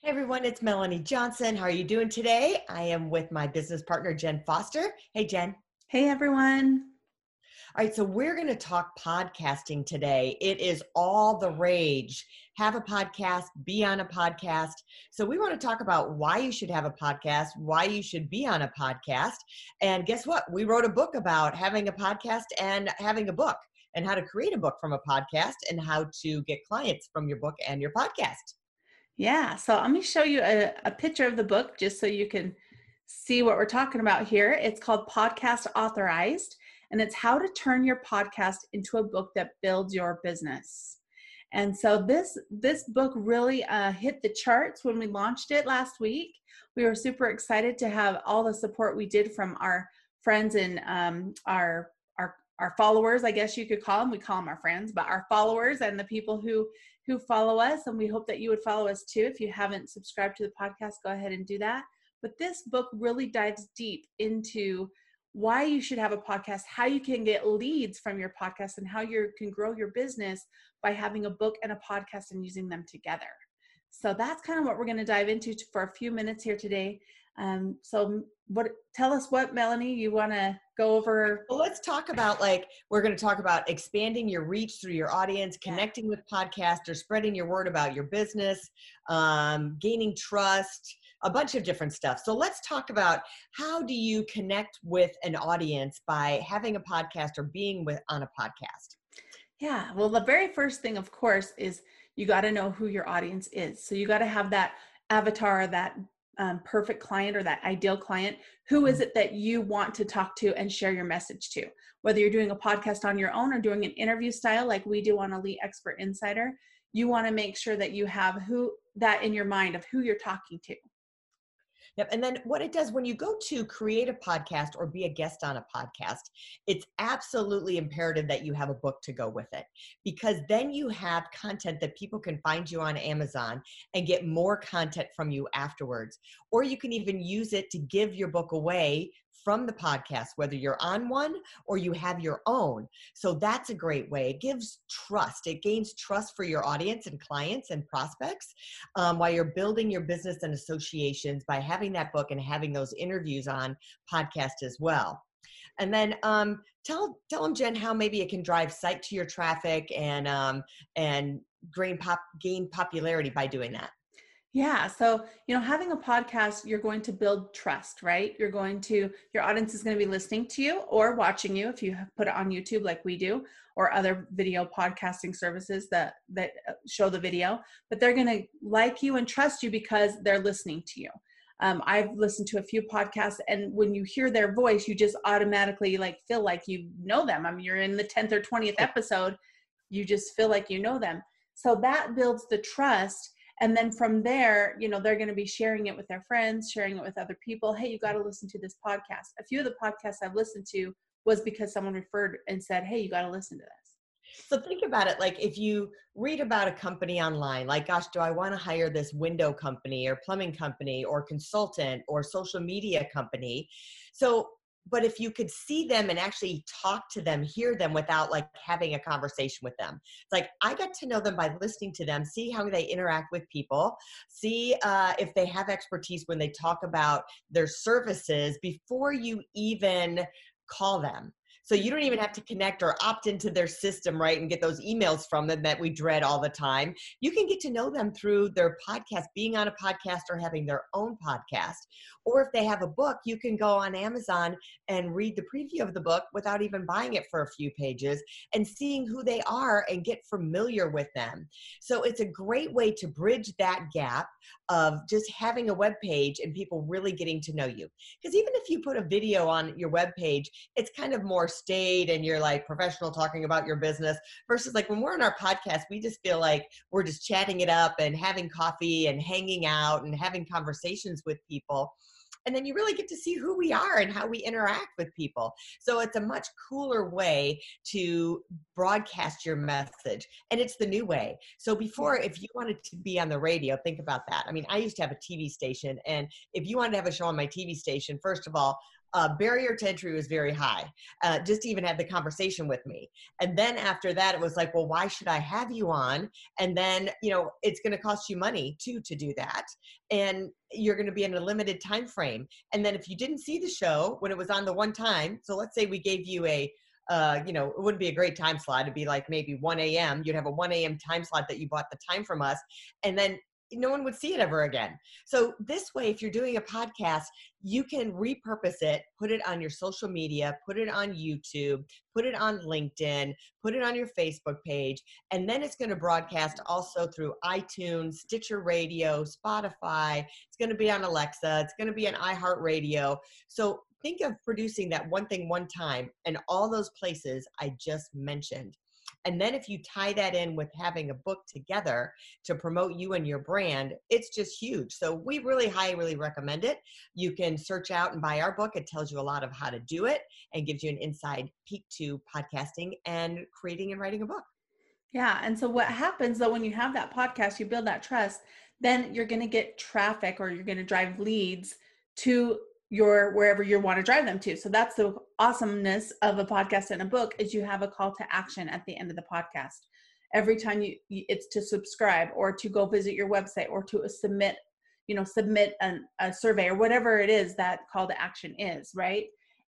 Hey everyone, it's Melanie Johnson. How are you doing today? I am with my business partner, Jen Foster. Hey, Jen. Hey everyone. All right, so we're going to talk podcasting today. It is all the rage. Have a podcast, be on a podcast. So, we want to talk about why you should have a podcast, why you should be on a podcast. And guess what? We wrote a book about having a podcast and having a book and how to create a book from a podcast and how to get clients from your book and your podcast. Yeah, so let me show you a, a picture of the book just so you can see what we're talking about here. It's called Podcast Authorized, and it's how to turn your podcast into a book that builds your business. And so this this book really uh, hit the charts when we launched it last week. We were super excited to have all the support we did from our friends and um, our our our followers. I guess you could call them. We call them our friends, but our followers and the people who who follow us, and we hope that you would follow us too. If you haven't subscribed to the podcast, go ahead and do that. But this book really dives deep into why you should have a podcast, how you can get leads from your podcast, and how you can grow your business by having a book and a podcast and using them together. So that's kind of what we're going to dive into for a few minutes here today. Um, so what tell us what melanie you want to go over? Well let's talk about like we're going to talk about expanding your reach through your audience connecting with podcasters spreading your word about your business um, gaining trust a bunch of different stuff. So let's talk about how do you connect with an audience by having a podcast or being with on a podcast? Yeah well the very first thing of course is you got to know who your audience is. So you got to have that avatar that um, perfect client or that ideal client who is mm-hmm. it that you want to talk to and share your message to whether you're doing a podcast on your own or doing an interview style like we do on elite expert insider you want to make sure that you have who that in your mind of who you're talking to Yep. And then what it does when you go to create a podcast or be a guest on a podcast, it's absolutely imperative that you have a book to go with it because then you have content that people can find you on Amazon and get more content from you afterwards. Or you can even use it to give your book away from the podcast, whether you're on one or you have your own. So that's a great way. It gives trust, it gains trust for your audience and clients and prospects um, while you're building your business and associations by having that book and having those interviews on podcast as well. And then um, tell tell them Jen how maybe it can drive site to your traffic and um, and gain pop gain popularity by doing that. Yeah. So, you know, having a podcast, you're going to build trust, right? You're going to, your audience is going to be listening to you or watching you if you put it on YouTube like we do or other video podcasting services that, that uh, show the video, but they're going to like you and trust you because they're listening to you. Um, I've listened to a few podcasts and when you hear their voice, you just automatically like feel like you know them. I mean, you're in the 10th or 20th episode, you just feel like you know them. So that builds the trust and then from there you know they're going to be sharing it with their friends sharing it with other people. Hey you got to listen to this podcast. A few of the podcasts i've listened to was because someone referred and said hey you got to listen to this. So think about it like if you read about a company online like gosh do i want to hire this window company or plumbing company or consultant or social media company? So but if you could see them and actually talk to them hear them without like having a conversation with them. It's like i get to know them by listening to them see how they interact with people see uh, if they have expertise when they talk about their services before you even call them so you don't even have to connect or opt into their system, right? And get those emails from them that we dread all the time. You can get to know them through their podcast, being on a podcast or having their own podcast. Or if they have a book, you can go on Amazon and read the preview of the book without even buying it for a few pages and seeing who they are and get familiar with them. So it's a great way to bridge that gap of just having a web page and people really getting to know you. Because even if you put a video on your web page, it's kind of more state and you're like professional talking about your business versus like when we're on our podcast we just feel like we're just chatting it up and having coffee and hanging out and having conversations with people and then you really get to see who we are and how we interact with people. So it's a much cooler way to broadcast your message. And it's the new way. So before, if you wanted to be on the radio, think about that. I mean, I used to have a TV station, and if you wanted to have a show on my TV station, first of all, uh, barrier to entry was very high uh, just to even have the conversation with me and then after that it was like well why should i have you on and then you know it's going to cost you money too to do that and you're going to be in a limited time frame and then if you didn't see the show when it was on the one time so let's say we gave you a uh, you know, it wouldn't be a great time slot. It'd be like maybe 1 a.m. You'd have a 1 a.m. time slot that you bought the time from us. And then no one would see it ever again. So this way, if you're doing a podcast, you can repurpose it, put it on your social media, put it on YouTube, put it on LinkedIn, put it on your Facebook page, and then it's going to broadcast also through iTunes, Stitcher Radio, Spotify. It's going to be on Alexa. It's going to be on iHeartRadio. So think of producing that one thing one time and all those places I just mentioned. And then if you tie that in with having a book together to promote you and your brand, it's just huge. So we really highly recommend it. You can search out and buy our book. It tells you a lot of how to do it and gives you an inside peek to podcasting and creating and writing a book. Yeah. And so what happens though when you have that podcast, you build that trust, then you're going to get traffic or you're going to drive leads to your wherever you want to drive them to. So that's the awesomeness of a podcast and a book is you have a call to action at the end of the podcast. Every time you it's to subscribe or to go visit your website or to submit, you know, submit an, a survey or whatever it is that call to action is, right?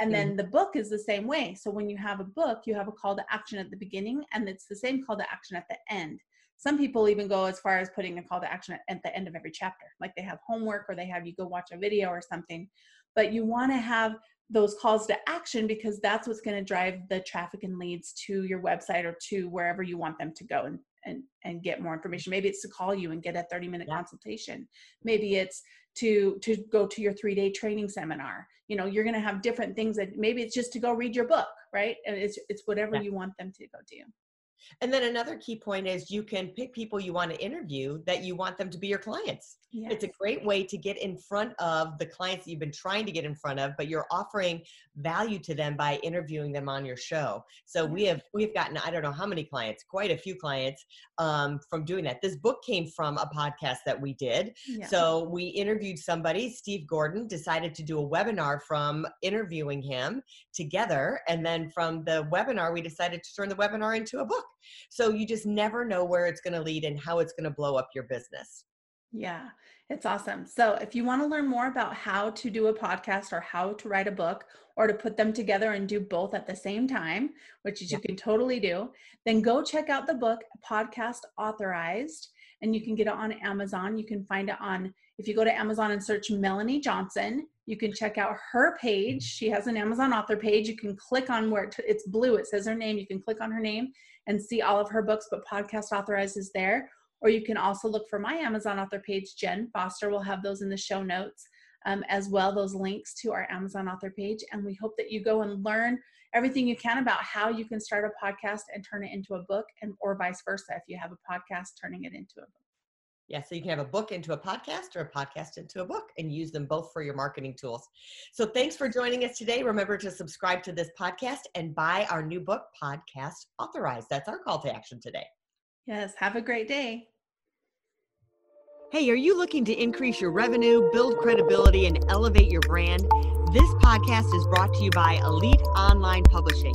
And then mm. the book is the same way. So when you have a book, you have a call to action at the beginning and it's the same call to action at the end. Some people even go as far as putting a call to action at the end of every chapter. Like they have homework or they have you go watch a video or something but you want to have those calls to action because that's what's going to drive the traffic and leads to your website or to wherever you want them to go and and and get more information. Maybe it's to call you and get a 30 minute yeah. consultation. Maybe it's to to go to your three day training seminar. You know you're going to have different things that maybe it's just to go read your book right? And it's it's whatever yeah. you want them to go do and then another key point is you can pick people you want to interview that you want them to be your clients Yes. It's a great way to get in front of the clients that you've been trying to get in front of, but you're offering value to them by interviewing them on your show. So we have we've gotten I don't know how many clients, quite a few clients um, from doing that. This book came from a podcast that we did. Yeah. So we interviewed somebody, Steve Gordon, decided to do a webinar from interviewing him together, and then from the webinar we decided to turn the webinar into a book. So you just never know where it's going to lead and how it's going to blow up your business. Yeah, it's awesome. So, if you want to learn more about how to do a podcast or how to write a book or to put them together and do both at the same time, which yeah. you can totally do, then go check out the book Podcast Authorized and you can get it on Amazon. You can find it on, if you go to Amazon and search Melanie Johnson, you can check out her page. She has an Amazon author page. You can click on where it's blue, it says her name. You can click on her name and see all of her books, but Podcast Authorized is there or you can also look for my Amazon author page, Jen Foster. We'll have those in the show notes um, as well, those links to our Amazon author page. And we hope that you go and learn everything you can about how you can start a podcast and turn it into a book, and or vice versa. If you have a podcast, turning it into a book. Yeah, so you can have a book into a podcast or a podcast into a book and use them both for your marketing tools. So thanks for joining us today. Remember to subscribe to this podcast and buy our new book, Podcast Authorized. That's our call to action today. Yes, have a great day. Hey, are you looking to increase your revenue, build credibility, and elevate your brand? This podcast is brought to you by Elite Online Publishing,